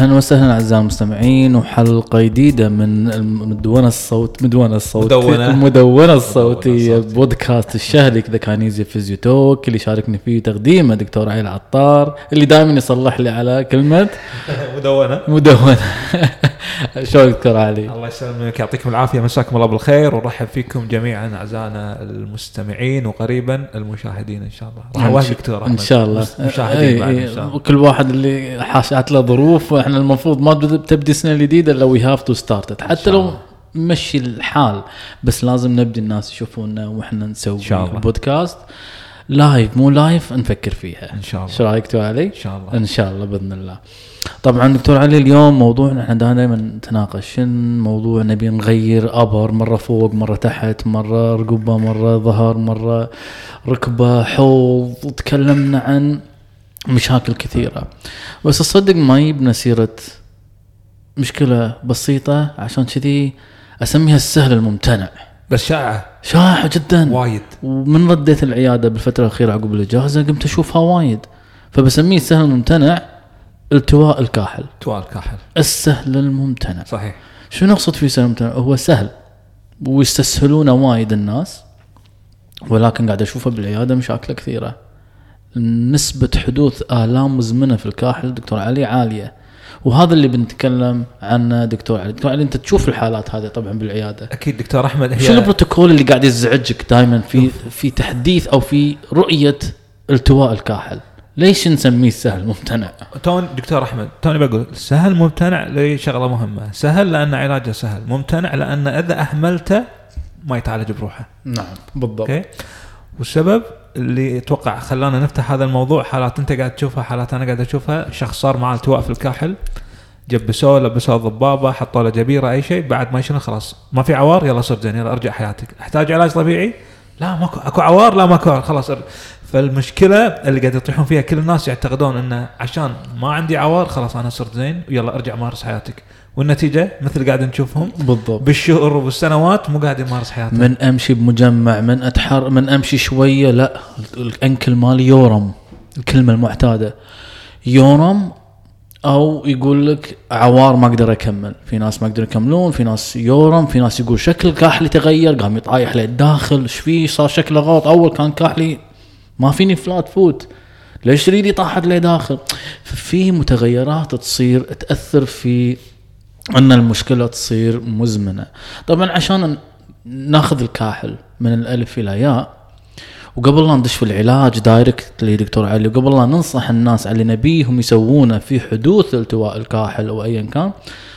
أهلا وسهلا أعزائي المستمعين وحلقة جديدة من المدونه الصوت مدونة الصوت مدونة. المدونه الصوتية. بودكاست الشهري كذا فيزيو توك اللي شاركني فيه تقديمه دكتور علي العطار اللي دائما يصلح لي على كلمة مدونة مدونة شلونك دكتور علي؟ الله يسلمك يعطيكم العافية مساكم الله بالخير ونرحب فيكم جميعا أعزائنا المستمعين وقريبا المشاهدين إن شاء الله راح دكتور إن. شاء الله مشاهدين إي. إن شاء الله وكل واحد اللي حاشته ظروف وإحنا المفروض ما بد- تبدي السنة الجديده إلا we have to start حتى لو. مشي الحال بس لازم نبدي الناس يشوفونا وإحنا نسوي. بودكاست live مو live نفكر فيها إن شاء الله شو رأيك دكتور علي؟ إن شاء الله إن شاء الله بإذن الله. طبعا دكتور علي اليوم موضوعنا إحنا دائما نتناقش موضوع نبي نغير upper مرة فوق مرة تحت مرة رقبة مرة ظهر مرة ركبة حوض وتكلمنا عن مشاكل كثيرة. بس الصدق ما يبنا سيرة مشكلة بسيطة عشان كذي أسميها السهل الممتنع. بس شائعة شائعه جدا. وايد. ومن رديت العيادة بالفترة الأخيرة عقب الإجازة قمت أشوفها وايد. فبسميه السهل الممتنع التواء الكاحل توال كاحل السهل الممتنع. صحيح. شو نقصد فيه سهل الممتنع؟ هو سهل. ويستسهلونه وايد الناس. ولكن قاعد أشوفه بالعيادة مشاكله كثيرة. نسبة حدوث آلام مزمنة في الكاحل دكتور علي عالية. وهذا اللي بنتكلم عنه دكتور علي. دكتور علي انت تشوف الحالات هذه طبعا بالعيادة. أكيد دكتور أحمد هي شو البروتوكول اللي قاعد يزعجك دائما في في تحديث أو في رؤية التواء الكاحل؟ ليش نسميه السهل ممتنع؟ تون دكتور أحمد توني بقول سهل ممتنع لشغلة مهمة. سهل لأن علاجه سهل ممتنع لأن إذا أهملته ما يتعالج بروحه. نعم بالضبط. Okay؟ والسبب؟ اللي أتوقع خلانا نفتح هذا الموضوع حالات انت قاعد تشوفها حالات أنا قاعد اشوفها شخص صار معاه التواء في الكاحل جبسوه لبسوه ضبابة حطوا له جبيرة أي شيء بعد ما شنو خلاص. ما في عوار يلا صرت زين يلا ارجع حياتك. أحتاج علاج طبيعي؟ لا ماكو أكو عوار؟ لا ماكو خلاص. فالمشكلة اللي قاعد يطيحون فيها كل الناس يعتقدون إنه عشان ما عندي عوار خلاص أنا صرت زين ويلا ارجع مارس حياتك. والنتيجة مثل قاعد نشوفهم. بالضبط. بالشهور وبالسنوات مو قاعد يمارس حياته. من أمشي بمجمع من اتحر من أمشي شوية لا الأنكل مالي يورم الكلمة المعتادة. يورم أو يقول لك عوار ما أقدر أكمل. في ناس ما يقدرون يكملون في ناس يورم في ناس يقول شكل كاحلي تغير قام يطايح للداخل إيش فيه صار شكله غلط. أول كان كاحلي ما فيني flat foot. ليش ريلي طاحت لي داخل؟ في متغيرات تصير تأثر في أن المشكلة تصير مزمنة. طبعا عشان نأخذ الكاحل من الألف إلى ياء وقبل لا ندش في العلاج دايركتلي دكتور علي وقبل لا ننصح الناس على نبيهم يسوونه في حدوث التواء الكاحل أو ايا كان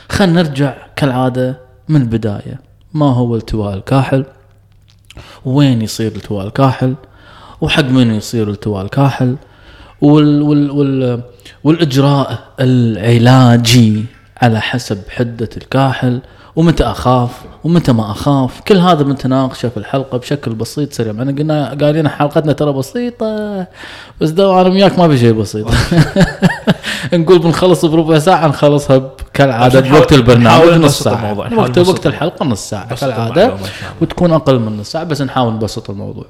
خلينا نرجع كالعادة من البداية. ما هو التواء الكاحل؟ وين يصير التواء الكاحل؟ وحق من يصير التواء الكاحل؟ وال وال وال والإجراء العلاجي على حسب حدة الكاحل ومتى أخاف ومتى ما أخاف. كل هذا بنتناقشه في الحلقة بشكل بسيط سريع. انا قلنا قايلين حلقتنا ترى بسيطة. بس ده أنا وياك ما في شيء بسيط. نقول بنخلص بربع ساعة نخلصها كالعادة بوقت البرنامج. نص ساعة. وقت وقت الحلقة نص ساعة كالعادة. وتكون أقل من نص ساعة. بس نحاول نبسط الموضوع.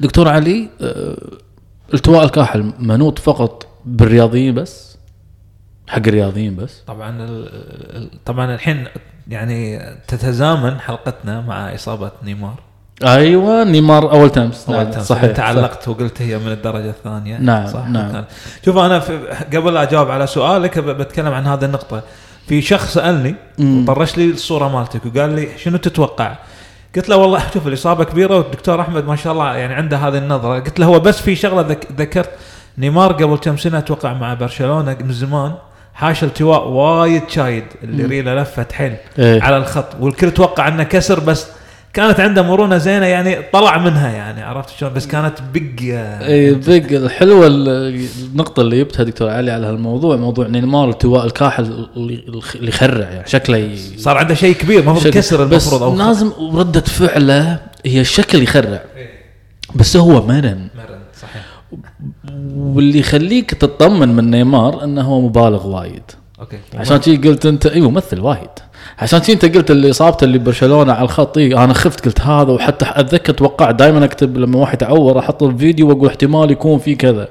دكتور علي آه، التواء الكاحل منوط فقط بالرياضيين بس؟ حق الرياضيين بس طبعا طبعا الحين يعني تتزامن حلقتنا مع إصابة نيمار أيوه نيمار أول تمس أول نعم، تمس. صحيح انت. علقت وقلت هي من الدرجة الثانية نعم، صح نعم. كان. شوف أنا في قبل أجاوب على سؤالك بتكلم عن هذه النقطة في شخص سألني. وطرش لي الصورة مالتك وقال لي شنو تتوقع؟ قلت له والله شوف الإصابة كبيرة والدكتور أحمد ما شاء الله يعني عنده هذه النظرة قلت له هو بس في شغلة ذك- ذكرت نيمار قبل كم سنة أتوقع مع برشلونة من زمان حاش التواء وايد شديد اللي ريله لفت حيل إيه. على الخط والكل توقع انه كسر بس كانت عنده مرونة زينة يعني طلع منها يعني عرفت شلون؟ بس كانت big اي big الحلوة ال- النقطة اللي جبتها دكتور علي على هالموضوع موضوع نيمار التواء الكاحل اللي يخرع يعني شكله ي- صار عنده شيء كبير المفروض كسر بس المفروض أو لازم ردة فعله هي الشكل يخرع. بس هو مرن. مرن صحيح. واللي يخليك تطمن من نيمار إنه هو مبالغ وايد. Okay. عشان شي قلت أنت أيوه ممثل وايد. عشان شي أنت قلت اللي إصابته اللي برشلونة على الخط إيه أنا خفت قلت هذا وحتى أتذكر توقع دائما أكتب لما واحد يتعور أحط الفيديو وأقول احتمال يكون في كذا.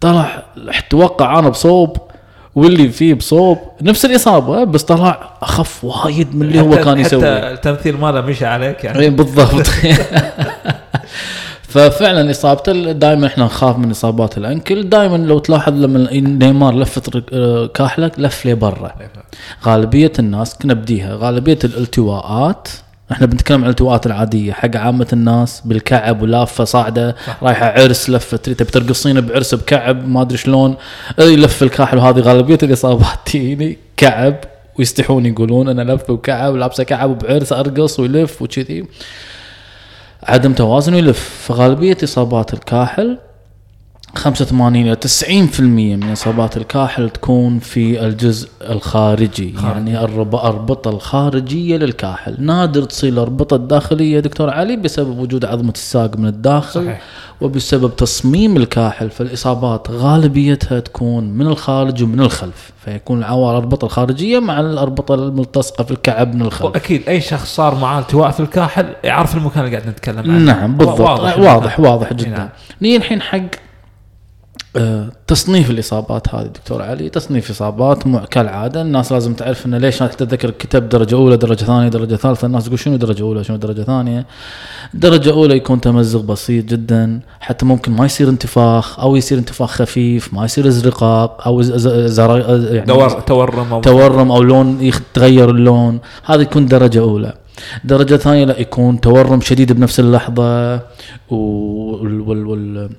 طلع أتوقع أنا بصوب واللي فيه بصوب نفس الإصابة بس طلع أخف وايد من اللي هو كان يسويه. حتى التمثيل ماله مشى عليك يعني. اي بالضبط. ففعلا اصابته دائما إحنا نخاف من إصابات الأنكل. دائما لو تلاحظ لما نيمار لفت آه، كاحلك لف لبرا غالبية الناس كنا بديها. غالبية الالتواءات إحنا بنتكلم عن الالتواءات العادية حق عامة الناس بالكعب ولافة صاعدة رايحة عرس لفه تريد تبي ترقصين بعرس بكعب ما أدري شلون. يلف الكاحل وهذه غالبية الإصابات تجيني كعب ويستحون يقولون أنا لف بكعب لابسة كعب بعرس أرقص ويلف وكذي. عدم توازن ويلف فغالبية إصابات الكاحل 85 إلى 90% من إصابات الكاحل تكون في الجزء الخارجي. يعني الرب- الأربطة الخارجية للكاحل. نادر تصير الأربطة الداخلية دكتور علي بسبب وجود عظمة الساق من الداخل صحيح. وبسبب تصميم الكاحل. فالإصابات غالبيتها تكون من الخارج ومن الخلف. فيكون العوار الأربطة الخارجية مع الأربطة الملتصقة في الكعب من الخلف. وأكيد أي شخص صار معاه التواء في الكاحل يعرف المكان اللي قاعد نتكلم عنه. نعم بالضبط. واضح. واضح, واضح نعم. جدا نيجي الحين حق تصنيف الإصابات هذه دكتور علي تصنيف إصابات مع كالعاده الناس لازم تعرف إنه ليش تتذكر الكتاب درجة أولى درجة ثانية درجة ثالثة. الناس تقول شنو درجة أولى شنو درجة ثانية؟ درجة أولى يكون تمزق بسيط جدا حتى ممكن ما يصير انتفاخ أو يصير انتفاخ خفيف ما يصير إزرقاق أو زر... يعني دور تورم أو- تورم أو لون يتغير اللون. هذا يكون درجة أولى. درجة ثانية لا يكون تورم شديد بنفس اللحظة وال وال وال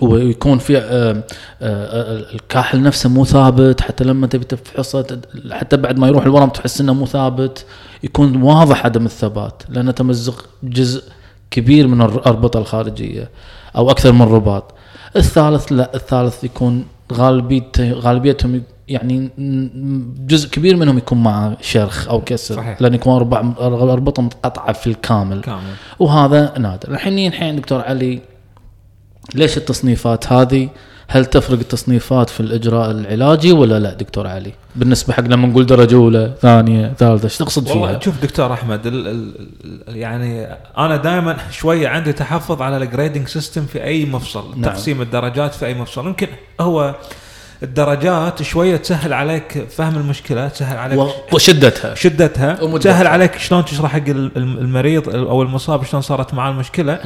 ويكون في آه، آه، الكاحل نفسه مو ثابت حتى لما تبي تفحصه حتى بعد ما يروح الورم تحس إنه مو ثابت. يكون واضح عدم الثبات لأنه تمزق جزء كبير من الأربطة الخارجية أو أكثر من رباط الثالث لا الثالث يكون غالبيه غالبيتهم يعني جزء كبير منهم يكون مع شرخ أو كسر صحيح. لأن يكون أربع اربطه متقطعة في الكامل. كامل. وهذا نادر. الحين الحين دكتور علي ليش التصنيفات هذه؟ هل تفرق التصنيفات في الإجراء العلاجي ولا لا دكتور علي؟ بالنسبة حق لما نقول درجة أولى ثانية ثالثة إيش تقصد والله فيها؟ شوف دكتور أحمد ال ال ال يعني أنا دائما شوية عندي تحفظ على ال grading system في أي مفصل نعم. تقسيم الدرجات في أي مفصل. يمكن هو الدرجات شوية تسهل عليك فهم المشكلة تسهل عليك و- وشدتها شدتها. تسهل عليك شلون تشرح حق ال- الم- المريض أو المصاب شلون صارت معاه المشكلة.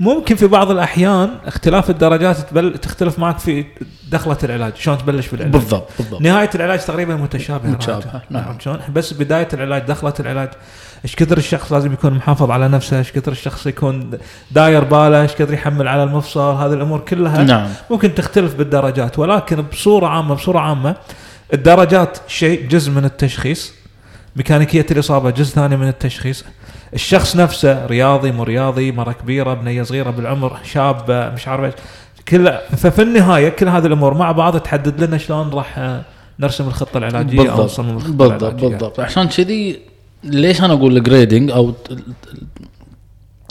ممكن في بعض الأحيان اختلاف الدرجات تبل تختلف معك في دخلة العلاج شلون تبلش في العلاج بالضبط بالضبط نهاية العلاج تقريبا متشابهة متشابهة، راجع. نعم. شلون بس بداية العلاج دخلة العلاج إيش كثر الشخص لازم يكون محافظ على نفسه؟ إيش كثر الشخص يكون داير باله؟ إيش كثر يحمل على المفصل؟ هذه الأمور كلها نعم. ممكن تختلف بالدرجات ولكن بصورة عامة بصورة عامة الدرجات شيء جزء من التشخيص ميكانيكية الإصابة جزء ثاني من التشخيص. الشخص نفسه رياضي مو رياضي مرة كبيرة بنية صغيرة بالعمر شاب مش عارف إيش. كل ففي النهاية كل هذه الأمور مع بعض تحدد لنا شلون راح نرسم الخطة العلاجية أو بالضبط نصمم الخطة بالضبط العلاجية. بالضبط. عشان كذي ليش أنا أقول الجريدنج أو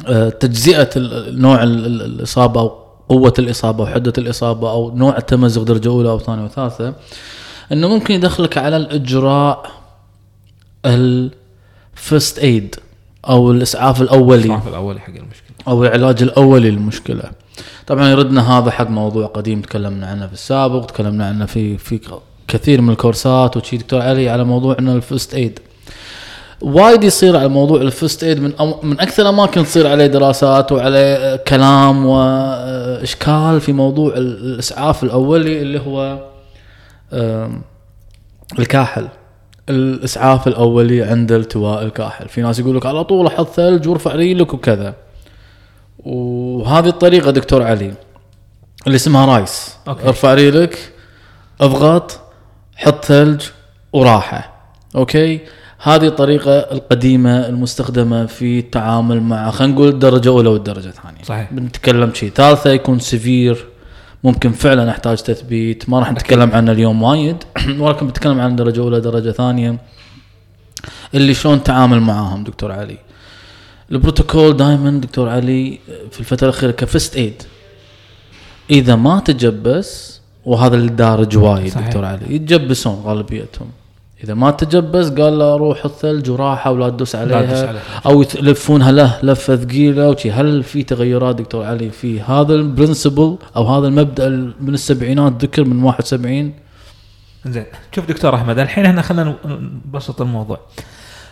آه، تجزئة نوع ال- ال- الإصابة أو قوة الإصابة وحده الإصابة أو نوع التمزق درجة أولى أو ثانية وثالثه إنه ممكن يدخلك على الإجراء الفست ايد أو الإسعاف الأولي الإسعاف الأولي حق المشكلة. أو العلاج الأولي للمشكلة. طبعا يردنا هذا حق موضوع قديم تكلمنا عنه في السابق تكلمنا عنه في في كثير من الكورسات وشي دكتور علي على موضوع إنه الفست ايد وايد يصير على موضوع الفست ايد من أم من أكثر الأماكن تصير عليه دراسات وعليه كلام واشكال في موضوع ال- الإسعاف الأولي اللي هو الكاحل. الإسعاف الأولي عند التواء الكاحل. في ناس يقول لك على طول أحط ثلج وارفع ريلك وكذا. وهذه الطريقة دكتور علي اللي اسمها RICE. Okay. ارفع ريلك اضغط حط ثلج وراحة. Okay؟ هذه الطريقة القديمة المستخدمة في التعامل مع خلينا نقول الدرجة الأولى والدرجة الثانية. صحيح. بنتكلم شيء ثالثة يكون severe ممكن فعلا أحتاج تثبيت. ما راح نتكلم عنه اليوم وايد. ولكن بنتكلم عن درجة أولى درجة ثانية. اللي شلون تعامل معاهم دكتور علي. البروتوكول دائما دكتور علي في الفترة الأخيرة كفست إيد. إذا ما تجبس وهذا اللي دارج وايد صحيح. دكتور علي يتجبسون غالبيتهم. إذا ما تجبس قال له روح الثلج وراحة ولا تدوس لا تدوس عليها. عليها. أو يلفونها له لفة ثقيلة وشي. هل في تغيرات دكتور علي في هذا البرنسبل أو هذا المبدأ من السبعينات؟ ذكر من 71 زين شوف دكتور أحمد الحين إحنا خلينا نبسط الموضوع.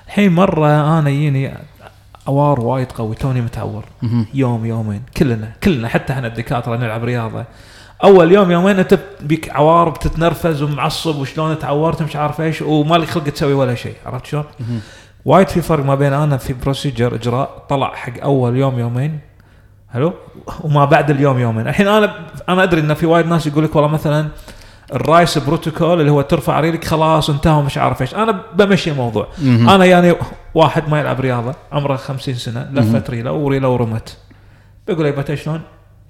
الحين مرة أنا يجيني عوار وايد قوي توني متعور. يوم يومين. كلنا كلنا حتى إحنا الدكاترة نلعب رياضة. أول يوم يومين أنت بيك عوار بتتنرفز ومعصب وشلون تعورت مش عارف إيش ومالك خلق تسوي ولا شيء عرفت شلون؟ وايد في فرق ما بين أنا في procedure إجراء طلع حق أول يوم يومين حلو وما بعد اليوم يومين الحين أنا أنا أدري إن في وايد ناس يقول لك والله مثلا ال RICE protocol اللي هو ترفع ريلك خلاص انتهى مش عارف إيش أنا بمشي الموضوع. أنا يعني واحد ما يلعب رياضة عمره 50 سنة. لفت ريله وريلة ورمت بيقول لي يبا شلون؟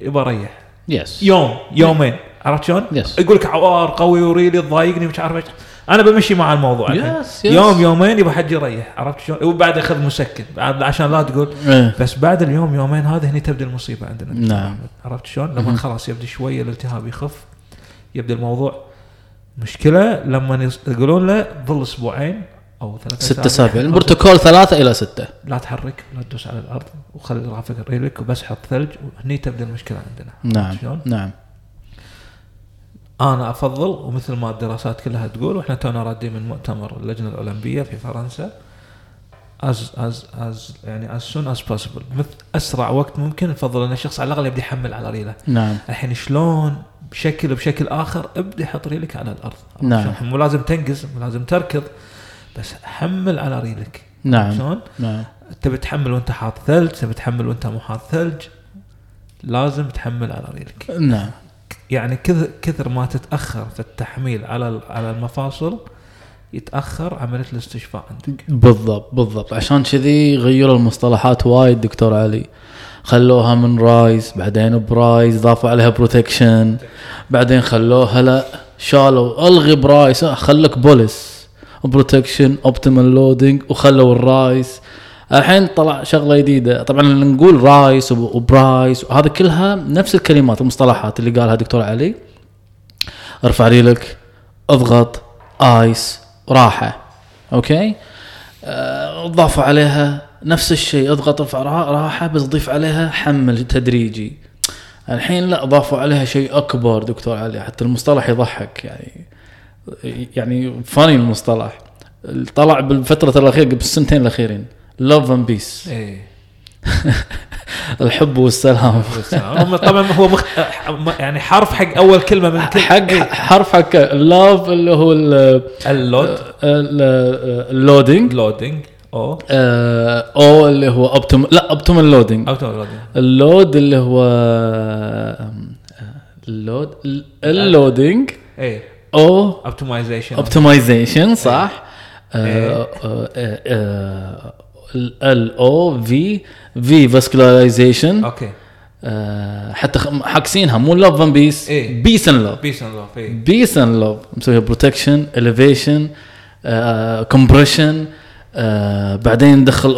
يبا ريح yes يوم يومين عرفت شلون؟ yes يقول لك عوار قوي وريلي تضايقني مش عارف إيش أنا بمشي مع الموضوع. Yes yes. يوم يومين يبغى حد يريح عرفت شلون؟ وبعد ياخذ مسكن بعد عشان لا تقول إيه. بس بعد اليوم يومين هذا هني تبدأ المصيبة عندنا نعم. عرفت شلون؟ لما. خلاص يبدأ شوية الالتهاب يخف يبدأ الموضوع مشكلة لما يقولون له ظل أسبوعين أو ثلاثة ست اسابيع البروتوكول ثلاثة إلى ستة. لا تحرك لا تدوس على الأرض وخلي رافق ريلك وبس حط ثلج وهني تبدأ المشكلة عندنا. نعم شلون؟ نعم. أنا أفضل ومثل ما الدراسات كلها تقول وإحنا تونا رادين من مؤتمر اللجنة الأولمبية في فرنسا as as as يعني as soon as possible مثل أسرع وقت ممكن نفضل إن الشخص على الأقل يبدأ يحمل على ريله. نعم. الحين شلون بشكل بشكل آخر ابدأ حط ريلك على الأرض. نعم. مو لازم تنقز مو لازم تركض. بس حمل على ريلك نعم. شلون؟ نعم. تبي تحمل وانت حاط ثلج تبي تحمل وانت مو حاط ثلج لازم تحمل على ريلك نعم. يعني كثر كثر ما تتأخر في التحميل على على المفاصل يتأخر عملية الاستشفاء عندك. بالضبط بالضبط. عشان كذي غيروا المصطلحات وايد دكتور علي. خلوها من RICE بعدين PRICE ضافوا عليها protection بعدين خلوها لا شالوا ألغي PRICE خلك POLICE. protection optimal loading وخلوا ال RICE. الحين طلع شغلة جديدة. طبعا نقول RICE وب- و PRICE وهذا كلها نفس الكلمات المصطلحات اللي قالها دكتور علي. أرفع ريلك أضغط ice راحة. okay؟ آه، ضافوا عليها نفس الشيء. أضغط أرفع را- راحة بس ضيف عليها حمل تدريجي. الحين لا ضافوا عليها شيء أكبر دكتور علي حتى المصطلح يضحك يعني. يعني funny المصطلح. طلع بالفترة الأخيرة قبل السنتين الأخيرين. love and peace إيه. الحب والسلام. هم طبعا هو مخ... يعني حرف حق أول كلمة من كل حق. حرف حق ال love اللي هو ال- اللود. ال- اللودينج لودنج أو. آه، أو اللي هو اوبتيم لا اوبتيمال لودينج اللود اللي هو آه، ال load ال loading إيه. أو اوبتمايزيشن اوبتمايزيشن صح؟ إيه. ال O V V vascularization okay حتى حاكسينها مو love and peace. peace and love peace love إيه. peace and love مسويها protection elevation compression بعدين ندخل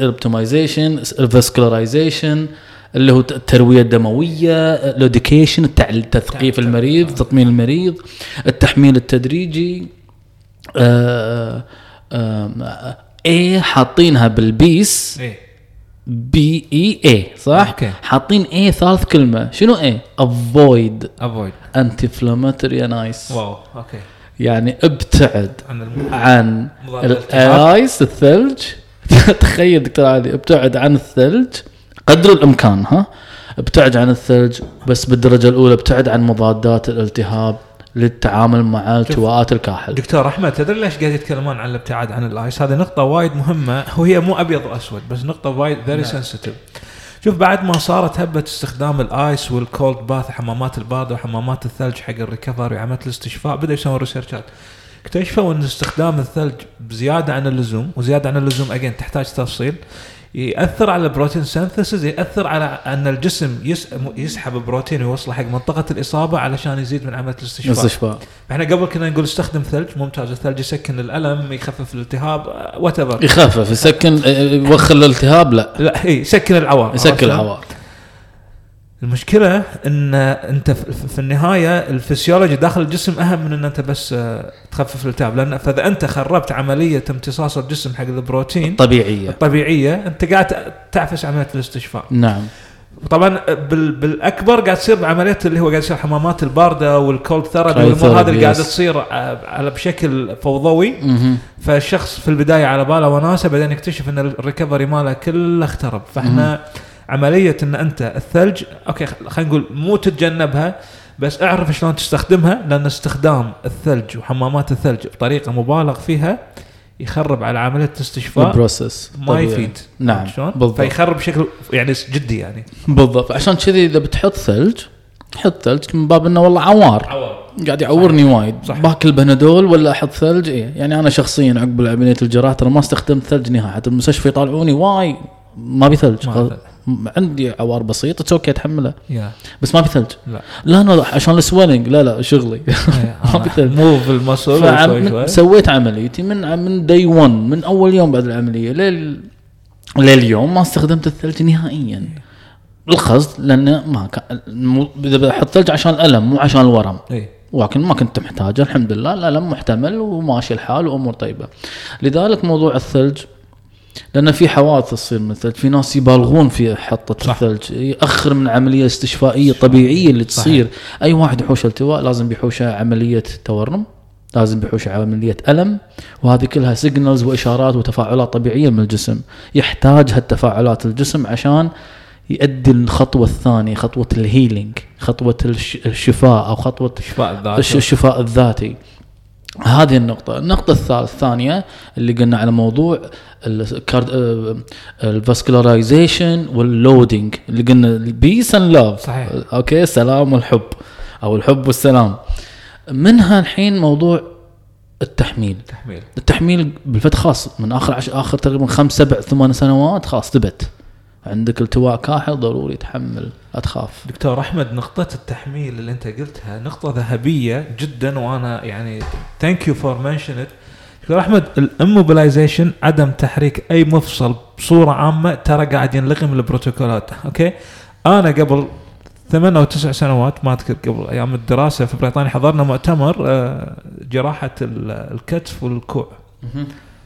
optimization vascularization اللي هو الترويه الدمويه ال education تثقيف المريض تطمين المريض التحميل التدريجي آه، آه، إيه حاطينها بال PEACE P E A صح؟ okay. حاطين A ثالث كلمة شنو A؟ avoid avoid anti inflammatory and ice wow okay يعني ابتعد عن الم... عن. ال ice الثلج تخيل دكتور علي ابتعد عن الثلج قدر الإمكان ها؟ ابتعد عن الثلج بس بالدرجة الأولى ابتعد عن مضادات الالتهاب للتعامل مع التواءات الكاحل. دكتور أحمد تدري ليش قاعد يتكلمون عن الابتعاد عن ال ice؟ هذه نقطة وايد مهمة وهي مو أبيض وأسود بس نقطة وايد very sensitive شوف بعد ما صارت هبة استخدام ال ice وال cold bath حمامات البارده وحمامات الثلج حق ال recovery وعمليه الاستشفاء بدأوا يسوون research ات اكتشفوا إن استخدام الثلج بزياده عن اللزوم وزيادة عن اللزوم again تحتاج تفصيل. يأثر على ال protein synthesis يأثر على أن الجسم يس- يسحب بروتين ويوصله حق منطقة الإصابة علشان يزيد من عملية الاستشفاء. استشفاء إحنا قبل كنا نقول استخدم ثلج ممتاز الثلج يسكن الألم يخفف الالتهاب whatever يخفف يسكن آه، يوخر الالتهاب لا. لا اي يسكن العوار يسكن؟ العوار. المشكلة إن أنت في النهاية الفسيولوجي داخل الجسم أهم من إن أنت بس آه، تخفف الالتهاب لأن فإذا أنت خربت عملية امتصاص الجسم حق البروتين طبيعيه الطبيعية. أنت قاعد تعفس عملية الاستشفاء. نعم. طبعا بال بالأكبر قاعد تصير بعمليه اللي هو قاعد يصير الحمامات الباردة وال cold therapy والامور هذه اللي قاعدة. تصير آه، على بشكل فوضوي. فالشخص في البداية على باله وناسة بعدين يكتشف إن ال recovery ماله كله اخترب. فإحنا عملية إن أنت الثلج okay خلينا نقول مو تتجنبها بس أعرف شلون تستخدمها لأن استخدام الثلج وحمامات الثلج بطريقة مبالغ فيها يخرب على عملية الاستشفاء ال process ما طبيعي. يفيد. نعم شلون؟ بالضبط. فيخرب بشكل يعني جدي يعني. بالضبط. عشان كذي إذا بتحط ثلج حط ثلج من باب إنه والله عوار. عوار. قاعد يعورني وايد. صح. باكل بنادول ولا أحط ثلج؟ إيه. يعني أنا شخصيا عقب عمليه الجراحه ترى ما استخدمت ثلج نهائي. حتى المستشفى يطالعوني why ما بي ثلج. عندي عوار بسيط it's okay اتحمله بس ما في ثلج. لا. لا أنا عشان ال swelling لا لا شغلي. ما في ثلج. move شوي سويت عمليتي من من day 1 من أول يوم بعد العملية لل لليوم ما استخدمت الثلج نهائيا. القصد لأنه ما كان إذا بحط ثلج عشان الألم مو عشان الورم. اي ولكن ما كنت محتاجه الحمد لله. الألم محتمل وماشي الحال وأمور طيبة. لذلك موضوع الثلج لأن في حوادث تصير من الثلج في ناس يبالغون في حطة صح. الثلج يأخر من عملية استشفائية طبيعية اللي تصير. أي واحد يحوش التواء لازم بيحوشه عملية تورم لازم بيحوش عملية ألم وهذه كلها signals وإشارات وتفاعلات طبيعية من الجسم. يحتاج هالتفاعلات الجسم عشان يؤدي الخطوة الثانية خطوة ال healing الش- الشفاء أو خطوة شفاء الذات الش- الشفاء الذاتي. هذه النقطة، النقطة الثانية اللي قلنا على موضوع ال vascularization وال loading اللي قلنا ال peace and love صحيح. okay السلام والحب أو الحب والسلام. منها الحين موضوع التحميل. تحميل. التحميل بالفتح خاص من آخر عش... آخر تقريبا خمس سبع ثمان سنوات خلاص ثبت عندك التواء كاحل ضروري تحمل لا تخاف. دكتور أحمد نقطة التحميل اللي أنت قلتها نقطة ذهبية جدا وأنا يعني thank you for mention it دكتور أحمد ال immobilization عدم تحريك أي مفصل بصورة عامة ترى قاعد ينلغي من البروتوكولات okay؟ أنا قبل ثمان أو تسع سنوات ما أذكر قبل أيام الدراسة في بريطانيا حضرنا مؤتمر آه، جراحة ال- الكتف والكوع.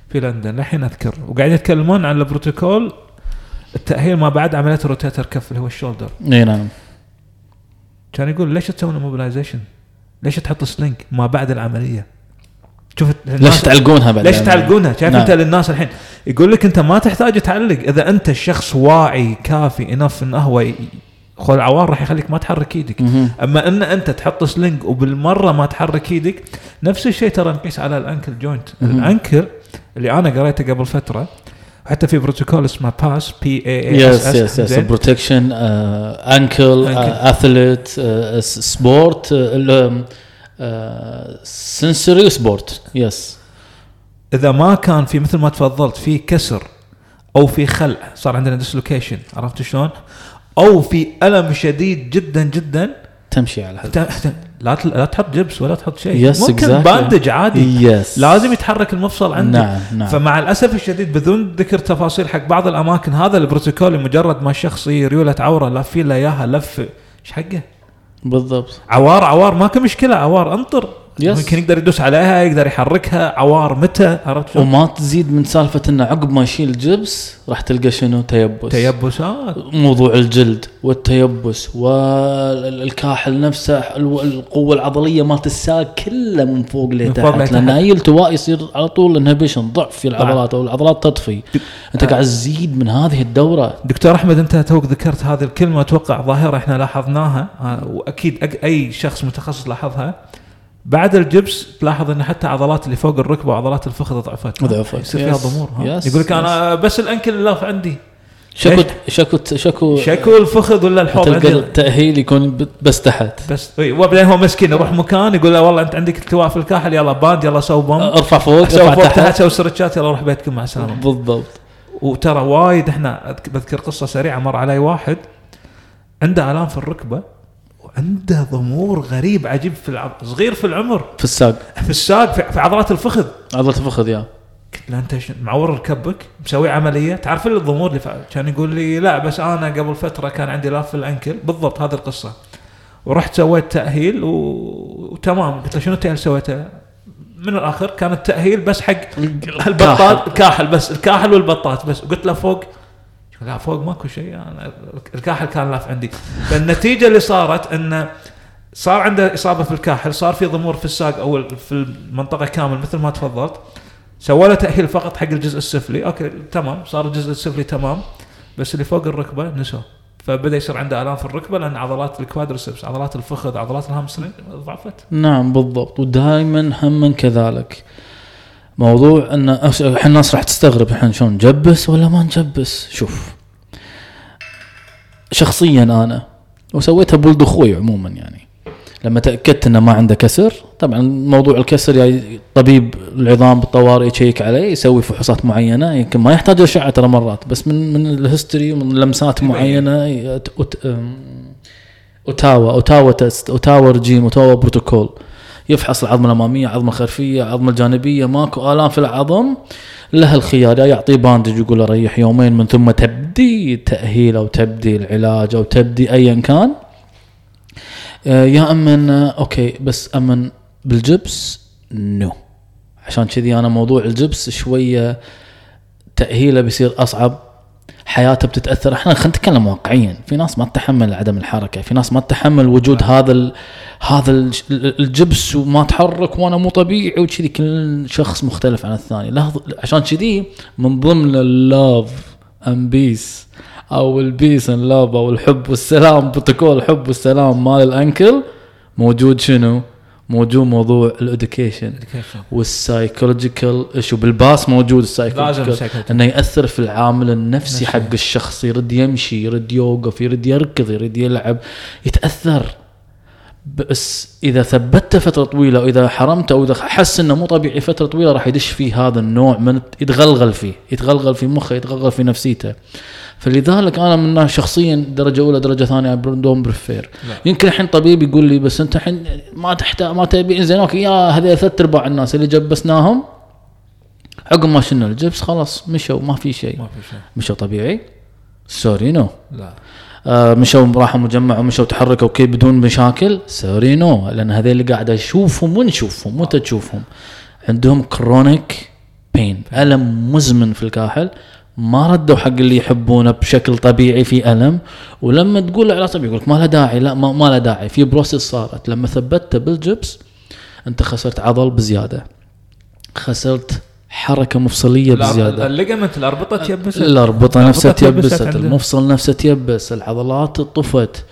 في لندن الحين أذكر. وقاعد يتكلمون عن البروتوكول التأهيل ما بعد عملية rotator cuff اللي هو ال shoulder إي نعم كان يقول ليش تسوون immobilization؟ ليش تحط sling ما بعد العملية؟ شوف ليش تعلقونها بعد ليش؟ تعلقونها؟ شايف نعم. أنت للناس الحين يقول لك أنت ما تحتاج تعلق إذا أنت الشخص واعي كافي enough انه هو خو العوار راح يخليك ما تحرك إيدك. أما إن أنت تحط sling وبالمرة ما تحرك إيدك نفس الشيء ترى نقيس على ال ankle joint. ال ankle اللي أنا قريته قبل فترة حتى في بروتوكول اسمه PEACE P E A yes yes yes protection ankle. athlete sport sensory support yes إذا ما كان في مثل ما تفضلت في كسر أو في خلع صار عندنا dislocation عرفت شلون؟ أو في ألم شديد جدا جدا تمشي على هذا. لا تل- لا تحط جبس ولا تحط شيء. yes ممكن exactly. bandage عادي. yes لازم يتحرك المفصل عندك. نعم نعم. فمع الأسف الشديد بدون ذكر تفاصيل حق بعض الأماكن هذا البروتوكول مجرد ما الشخص ريوله عوره لافين له إياها لف. إيش حقه؟ بالضبط. عوار عوار ماكو مشكلة عوار انطر. yes. ممكن يقدر يدوس عليها يقدر يحركها. عوار متى؟ عرفت؟ وما تزيد من سالفة إنه عقب ما يشيل الجبس راح تلقى شنو؟ تيبس. تيبسات موضوع الجلد والتيبس والكاحل نفسه القوة العضلية مالت الساق كله من فوق من لتحت. فوق لتحت. لأن أي التواء يصير على طول inhibition ضعف في العضلات أو العضلات تطفي. أنت قاعد تزيد من هذه الدورة. دكتور أحمد أنت توك ذكرت هذه الكلمة أتوقع ظاهرة إحنا لاحظناها. آه، وأكيد أي شخص متخصص لاحظها. بعد الجبس تلاحظ إن حتى عضلات اللي فوق الركبة وعضلات الفخذ ضعفت. ضعفت. يصير فيها. ضمور. يقول لك أنا بس ال ankle اللاف عندي. شكو؟ شكو شكو شكو الفخذ ولا الحوض تلقى التأهيل يكون بس تحت. بس وبعدين هو مسكين يروح مكان يقول له والله أنت عندك التواء في الكاحل يلا band يلا سو بوم أرفع فوق سوي أرفع فوق تحت. تحت سوي stretch ات يلا روح بيتكم مع السلامة. بالضبط. وترى وايد إحنا بذكر قصة سريعة مر علي واحد عنده آلام في الركبة وعنده ضمور غريب عجيب في العض... صغير في العمر. في الساق. في الساق في, في عضلات الفخذ. عضلة الفخذ يا. قلت له أنت معور ركبك مسوي عملية. تعرف اللي الضمور اللي فع- كان يقول لي لا بس أنا قبل فترة كان عندي لاف في ال ankle. بالضبط هذه القصة. ورحت سويت تأهيل و... وتمام. قلت له شنو التأهيل سويته؟ من الآخر كان التأهيل بس حق البطاط الكاحل بس الكاحل والبطاط بس. قلت له فوق. لا فوق ماكو شيء أنا الكاحل كان لاف عندي. فالنتيجة اللي صارت انه صار عنده إصابة في الكاحل صار في ضمور في الساق أو في المنطقة كامل مثل ما تفضلت. سوى له تأهيل فقط حق الجزء السفلي. okay تمام صار الجزء السفلي تمام بس اللي فوق الركبة نسوه فبدأ يصير عنده آلام في الركبة لأن عضلات ال quadriceps عضلات الفخذ عضلات ال hamstring ضعفت. نعم بالضبط. ودائما هم كذلك. موضوع إن الناس راح تستغرب إحنا شلون نجبس ولا ما نجبس. شوف شخصيا أنا وسويتها بولد أخوي عموما يعني. لما تأكدت إنه ما عنده كسر طبعا موضوع الكسر يعني طبيب العظام بالطوارئ يشيك عليه يسوي فحوصات معينة يمكن ما يحتاج اشعه ترى مرات بس من من ال history ومن لمسات. معينة Ottawa Ottawa test Ottawa regime Ottawa protocol. يفحص العظمه الأمامية العظمه الخلفية العظمه الجانبية. ماكو آلام في العظم له الخيار. يا يعطيه bandage يقول ريح يومين من ثم تبدي التاهيل أو تبدي العلاج أو تبدي ايا كان. آه، يا اما okay بس أمن بالجبس no. عشان كذي أنا موضوع الجبس شوية تأهيله بيصير أصعب. حياته بتتأثر. إحنا خلينا نتكلم واقعيا. في ناس ما تتحمل عدم الحركة. في ناس ما تتحمل وجود هذا ال هذا ال الجبس وما تحرك وأنا مو طبيعي وكذي. كل شخص مختلف عن الثاني. لاحظ عشان كذي من ضمن ال love and peace أو ال peace and love أو الحب والسلام بروتوكول الحب والسلام مال ال ankle موجود شنو؟ موجود موضوع ال education و ال psychological issue بال PEACE موجود ال psychological. إنه يأثر في العامل النفسي نفسي. حق الشخص يرد يمشي يرد يوقف يرد يركض يرد يلعب يتأثر بس إذا ثبته فترة طويلة واذا حرمته أو إذا حس إنه مو طبيعي فترة طويلة راح يدش فيه هذا النوع من يتغلغل فيه يتغلغل في مخه يتغلغل في نفسيته. فلذلك أنا من شخصيا درجة أولى درجة ثانية don't prefer. يمكن الحين طبيب يقول لي بس أنت الحين ما تحتاج ما تبي زين okay يا هذول ثلاث أرباع الناس اللي جبسناهم عقب ما شلنا الجبس خلاص مشوا ما في شيء. ما في شيء. مشوا طبيعي؟ sorry no لا. مشوا راحوا مجمع ومشوا تحركوا okay بدون مشاكل؟ sorry no لأن هذول اللي قاعد أشوفهم ونشوفهم متى تشوفهم عندهم chronic pain ألم مزمن في الكاحل. ما ردوا حق اللي يحبونه بشكل طبيعي في ألم. ولما تقول له علاج طبيعي يقول لك ما له داعي. لا ما, ما له داعي. في process صارت. لما ثبته بالجبس أنت خسرت عضل بزيادة. خسرت حركة مفصلية بزيادة. ال ligament الأربطة تيبست الأربطة نفسها تيبست. المفصل نفسه تيبس العضلات طفت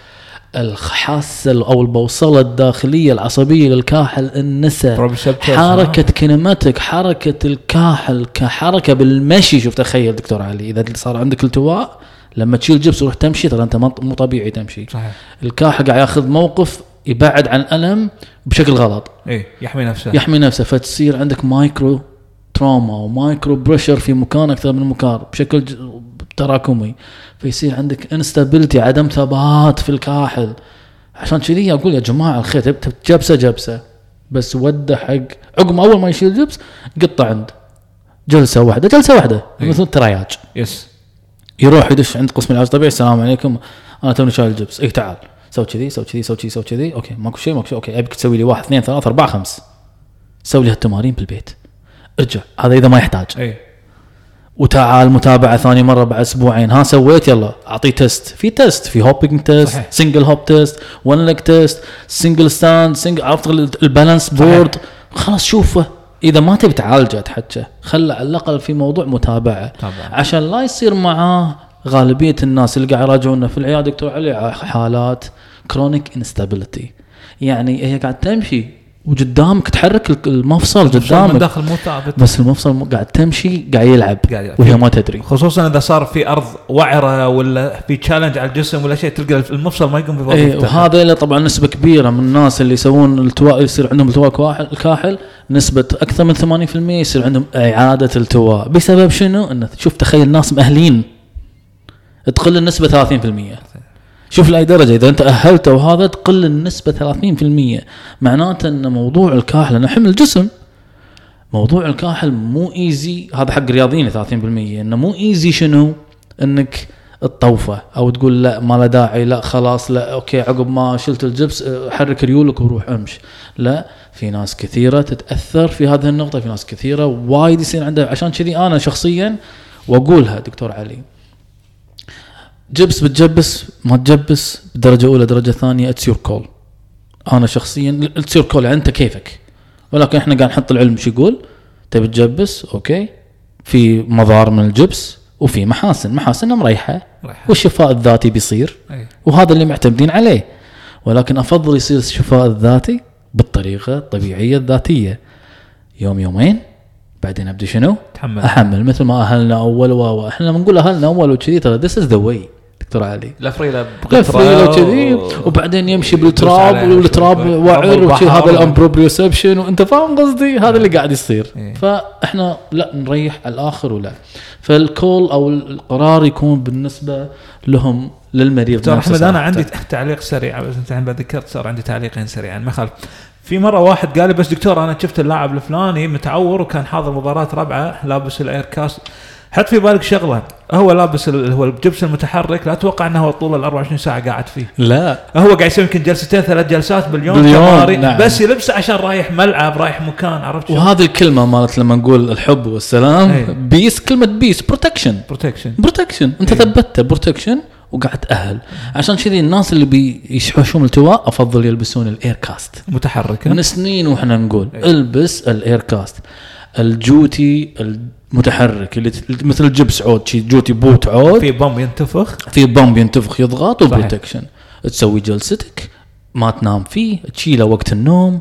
الحاسه أو البوصلة الداخلية العصبية للكاحل النسى حركة kinematic حركة الكاحل كحركة بالمشي. شوف تخيل دكتور علي إذا صار عندك التواء لما تشيل جبس وتروح تمشي ترى أنت مو طبيعي تمشي. صحيح. الكاحل قاعد ياخذ موقف يبعد عن الالم بشكل غلط. اي يحمي نفسه. يحمي نفسه فتصير عندك micro trauma و micro pressure في مكان أكثر من مكان بشكل تراكمي. فيصير عندك instability عدم ثبات في الكاحل. عشان كذي أقول يا جماعة الخير جبسة جبسة. بس وده حق. عقب ما أول ما يشيل جبس قطة عند. جلسة واحدة جلسة واحدة. إيه. مثل ترياج yes يروح يدش عند قسم العلاج الطبيعي السلام عليكم. أنا توني شايل الجبس اي تعال. سوي كذي سوي كذي سوي كذي سوي كذي. okay ماكو شيء ماكو شيء. okay ابيك تسوي لي واحد اثنين ثلاثة أربعة خمس. سوي لي هالتمارين بالبيت. ارجع هذا إذا ما يحتاج. اي وتعال متابعة ثاني مرة بعد أسبوعين. ها سويت يلا. أعطيه test في test في hopping test صحيح. single hop test one leg test single stand single عرفت ال balance board خلاص شوفه. إذا ما تبي تعالجه تحكى خله على الأقل في موضوع متابعة. طبعا. عشان لا يصير معاه غالبية الناس اللي قاعد يراجعونا في العيادة دكتور علي حالات chronic instability يعني هي قاعد تمشي وقدامك تحرك المفصل من قدامك. داخل مو ثابت بس المفصل قاعد تمشي قاعد يلعب قاعد. وهي ما تدري. خصوصا إذا صار في أرض وعرة ولا في challenge على الجسم ولا شيء تلقى المفصل ما يقوم إيه بوظيفته وهذا له طبعا نسبة كبيرة من الناس اللي يسوون التواء يصير عندهم التواء الكاحل نسبة أكثر من 80% يصير عندهم إعادة التواء بسبب شنو؟ أنه شوف تخيل ناس مأهلين. تقل النسبة 30% شوف لأي درجة إذا أنت أهلته وهذا تقل النسبة 30% معناته أن موضوع الكاحل أنا حمل جسم موضوع الكاحل مو easy هذا حق رياضيين 30% إنه مو easy شنو؟ إنك تطوفه أو تقول لا ما له داعي لا خلاص لا okay عقب ما شلت الجبس أه، حرك ريولك وروح امش لا في ناس كثيرة تتأثر في هذه النقطة في ناس كثيرة وايد يصير عندها عشان كذي أنا شخصيا وأقولها دكتور علي جبس بتجبس ما تجبس درجة أولى درجة ثانية it's your call أنا شخصيا it's your call أنت كيفك؟ ولكن إحنا قاعد نحط العلم شو يقول؟ تبي تجبس؟ okay. في مضار من الجبس وفي محاسن. محاسنها مريحة. رايحة. والشفاء الذاتي بيصير. أي. وهذا اللي معتمدين عليه. ولكن أفضل يصير الشفاء الذاتي بالطريقة الطبيعية الذاتية. يوم يومين بعدين ابدا شنو؟ تحمل أحمل. مثل ما أهلنا أول و إحنا لما نقول أهلنا أول وكذي ترى this is the way دكتور علي لا فريله لفه وكذي وبعدين يمشي بالتراب والتراب. وعر. هذا ال improprioception وانت فاهم قصدي هذا اللي قاعد يصير إيه. فإحنا لا نريح على الآخر ولا فال call أو القرار يكون بالنسبة لهم للمريض دكتور أحمد أنا. عندي تعليق سريع بس أنت الحين ذكرت صار عندي تعليقين سريعا ما خالف في مرة واحد قال لي بس دكتور أنا شفت اللاعب الفلاني متعور وكان حاضر مباراة ربعه لابس ال air cast حط في بالك شغلة هو لابس هو الجبس المتحرك لا أتوقع إنه هو طول ال 24 ساعة قاعد فيه لا هو قاعد يسوي يمكن جلستين ثلاث جلسات باليوم, باليوم، نعم. بس يلبسه عشان رايح ملعب رايح مكان عرفت؟ وهذه الكلمة مالت لما نقول الحب والسلام إيه. peace كلمة peace protection protection protection أنت إيه. ثبتته protection وقاعد تاهل عشان كذي الناس اللي بيشحوشون التواء أفضل يلبسون ال air cast متحركه من سنين وإحنا نقول إيه. البس ال air cast الجوتي المتحرك اللي مثل الجبس عود شي جوتي boot عود. في pump ينتفخ. في pump ينتفخ يضغط. و protection. تسوي جلستك ما تنام فيه تشيله وقت النوم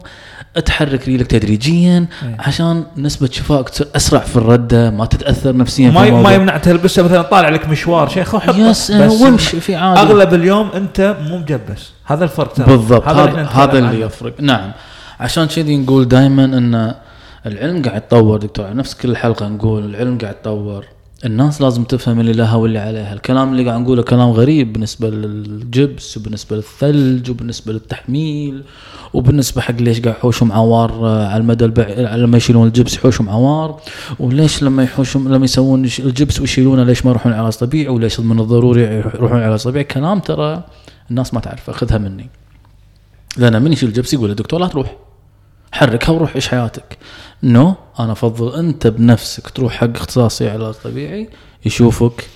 تحرك ريلك تدريجيا إيه. عشان نسبة شفائك أسرع في الردة ما تتأثر نفسيا ما ما. يمنع تلبسه مثلا طالع لك مشوار شيخ حطه يس بس وامشي في عادي. أغلب اليوم أنت مو مجبس. هذا الفرق ترى. بالضبط. هذا هذا اللي. يفرق. نعم. عشان كذي نقول دائما إن العلم قاعد يتطور دكتور نفس كل حلقة نقول العلم قاعد يتطور. الناس لازم تفهم اللي لها واللي عليها. الكلام اللي قاعد نقوله كلام غريب بالنسبة للجبس وبالنسبة للثلج وبالنسبة للتحميل وبالنسبة حق ليش قاعد يحوشهم عوار آه، على المدى البعيد لما يشيلون الجبس يحوشهم عوار. وليش لما يحوشهم لما يسوون الجبس ويشيلونه ليش ما يروحون علاج طبيعي وليش من الضروري يروحون علاج طبيعي كلام ترى الناس ما تعرفه. خذها مني. لأن من يشيل الجبس يقول الدكتور لا تروح. حركها وروح عيش حياتك؟ نو أنا أفضل أنت بنفسك تروح حق اختصاصي علاج طبيعي يشوفك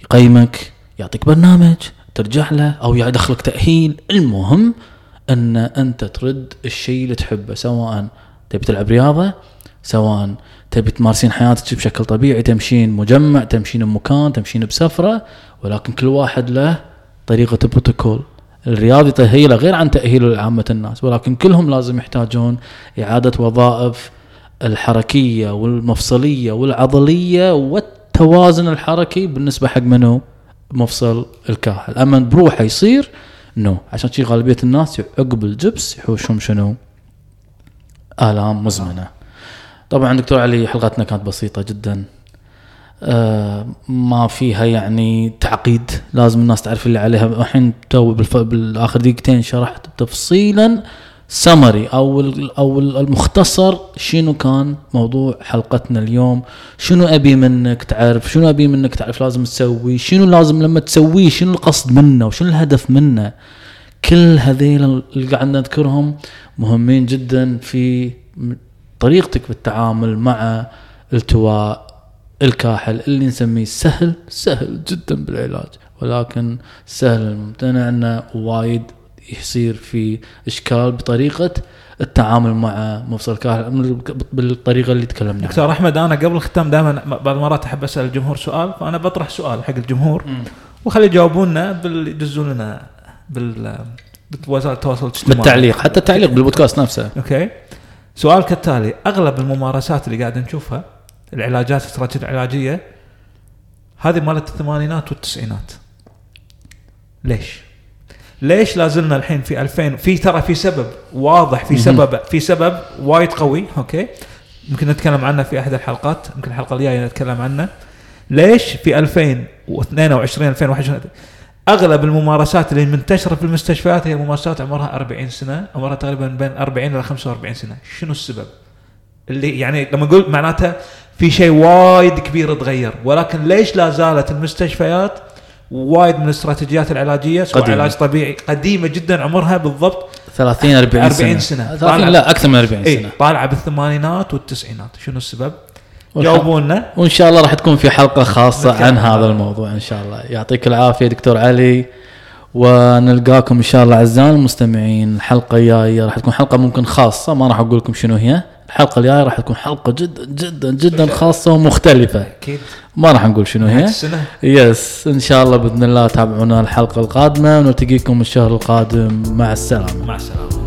يقيمك يعطيك برنامج ترجع له أو يدخلك تأهيل. المهم أن أنت ترد الشيء اللي تحبه سواء تبي تلعب رياضة سواء تبي تمارسين حياتك بشكل طبيعي تمشين مجمع تمشين بمكان تمشين بسفرة ولكن كل واحد له طريقة بروتوكول الرياضي تأهيله غير عن تأهيله لعامة الناس ولكن كلهم لازم يحتاجون إعادة وظائف الحركية والمفصلية والعضلية والتوازن الحركي بالنسبة حق منو؟ مفصل الكاحل أما بروحه يصير no عشان شي غالبية الناس عقب الجبس يحوشهم شنو؟ آلام مزمنة طبعا دكتور علي حلقتنا كانت بسيطة جدا ما فيها يعني تعقيد. لازم الناس تعرف اللي عليها. الحين تو. بالآخر دقيقتين شرحت تفصيلا سمري أو أو ال- المختصر شنو كان موضوع حلقتنا اليوم؟ شنو أبي منك تعرف؟ شنو أبي منك تعرف لازم تسوي؟ شنو لازم لما تسويه؟ شنو القصد منه؟ وشنو الهدف منه؟ كل هذيل اللي قاعد نذكرهم مهمين جدا في طريقتك بالتعامل مع التواء الكاحل اللي نسميه سهل سهل جدا بالعلاج. ولكن سهل الممتنع إنه وايد يصير في إشكال بطريقة التعامل مع مفصل الكاحل. بالطريقة اللي تكلمنا عنها. دكتور أحمد أنا قبل الختام دائما بعض المرات أحب أسأل الجمهور سؤال فأنا بطرح سؤال حق الجمهور. وخلي يجاوبونا بال يدزون لنا بال بوسائل التواصل الاجتماعي. بالتعليق حتى التعليق بالبودكاست نفسه. okay. سؤال كالتالي أغلب الممارسات اللي قاعد نشوفها العلاجات الاستراتيجيه العلاجية هذه مالت الثمانينات والتسعينات. ليش؟ ليش لازلنا الحين في 2000 في ترى في سبب واضح في سبب في سبب وايد قوي okay؟ ممكن نتكلم عنه في أحد الحلقات ممكن الحلقة الجاية نتكلم عنه. ليش في 2022 2021 أغلب الممارسات اللي منتشرة في المستشفيات هي ممارسات عمرها 40 سنة عمرها تقريبا بين 40 إلى 45 سنة. شنو السبب؟ اللي يعني لما أقول معناته في شيء وايد كبير تغير ولكن ليش لا زالت المستشفيات وايد من الاستراتيجيات العلاجية سواء قديمة. علاج طبيعي قديمة جدا عمرها بالضبط 30 40 سنة 40 سنة. 30 طالع. لا أكثر من 40 اي سنة طالعة بالثمانينات والتسعينات شنو السبب؟ جاوبونا وإن شاء الله راح تكون في حلقة خاصة عن هذا. الموضوع إن شاء الله يعطيك العافية دكتور علي ونلقاكم إن شاء الله اعزائنا المستمعين الحلقة الجاية راح تكون حلقة ممكن خاصة ما راح أقول لكم شنو هي الحلقة الجاية راح تكون حلقة جدا جدا جدا خاصة ومختلفة. أكيد. ما راح نقول شنو هي. يس إن شاء الله بإذن الله تابعونا الحلقة القادمة ونلتقيكم الشهر القادم. مع السلامة. مع السلامة.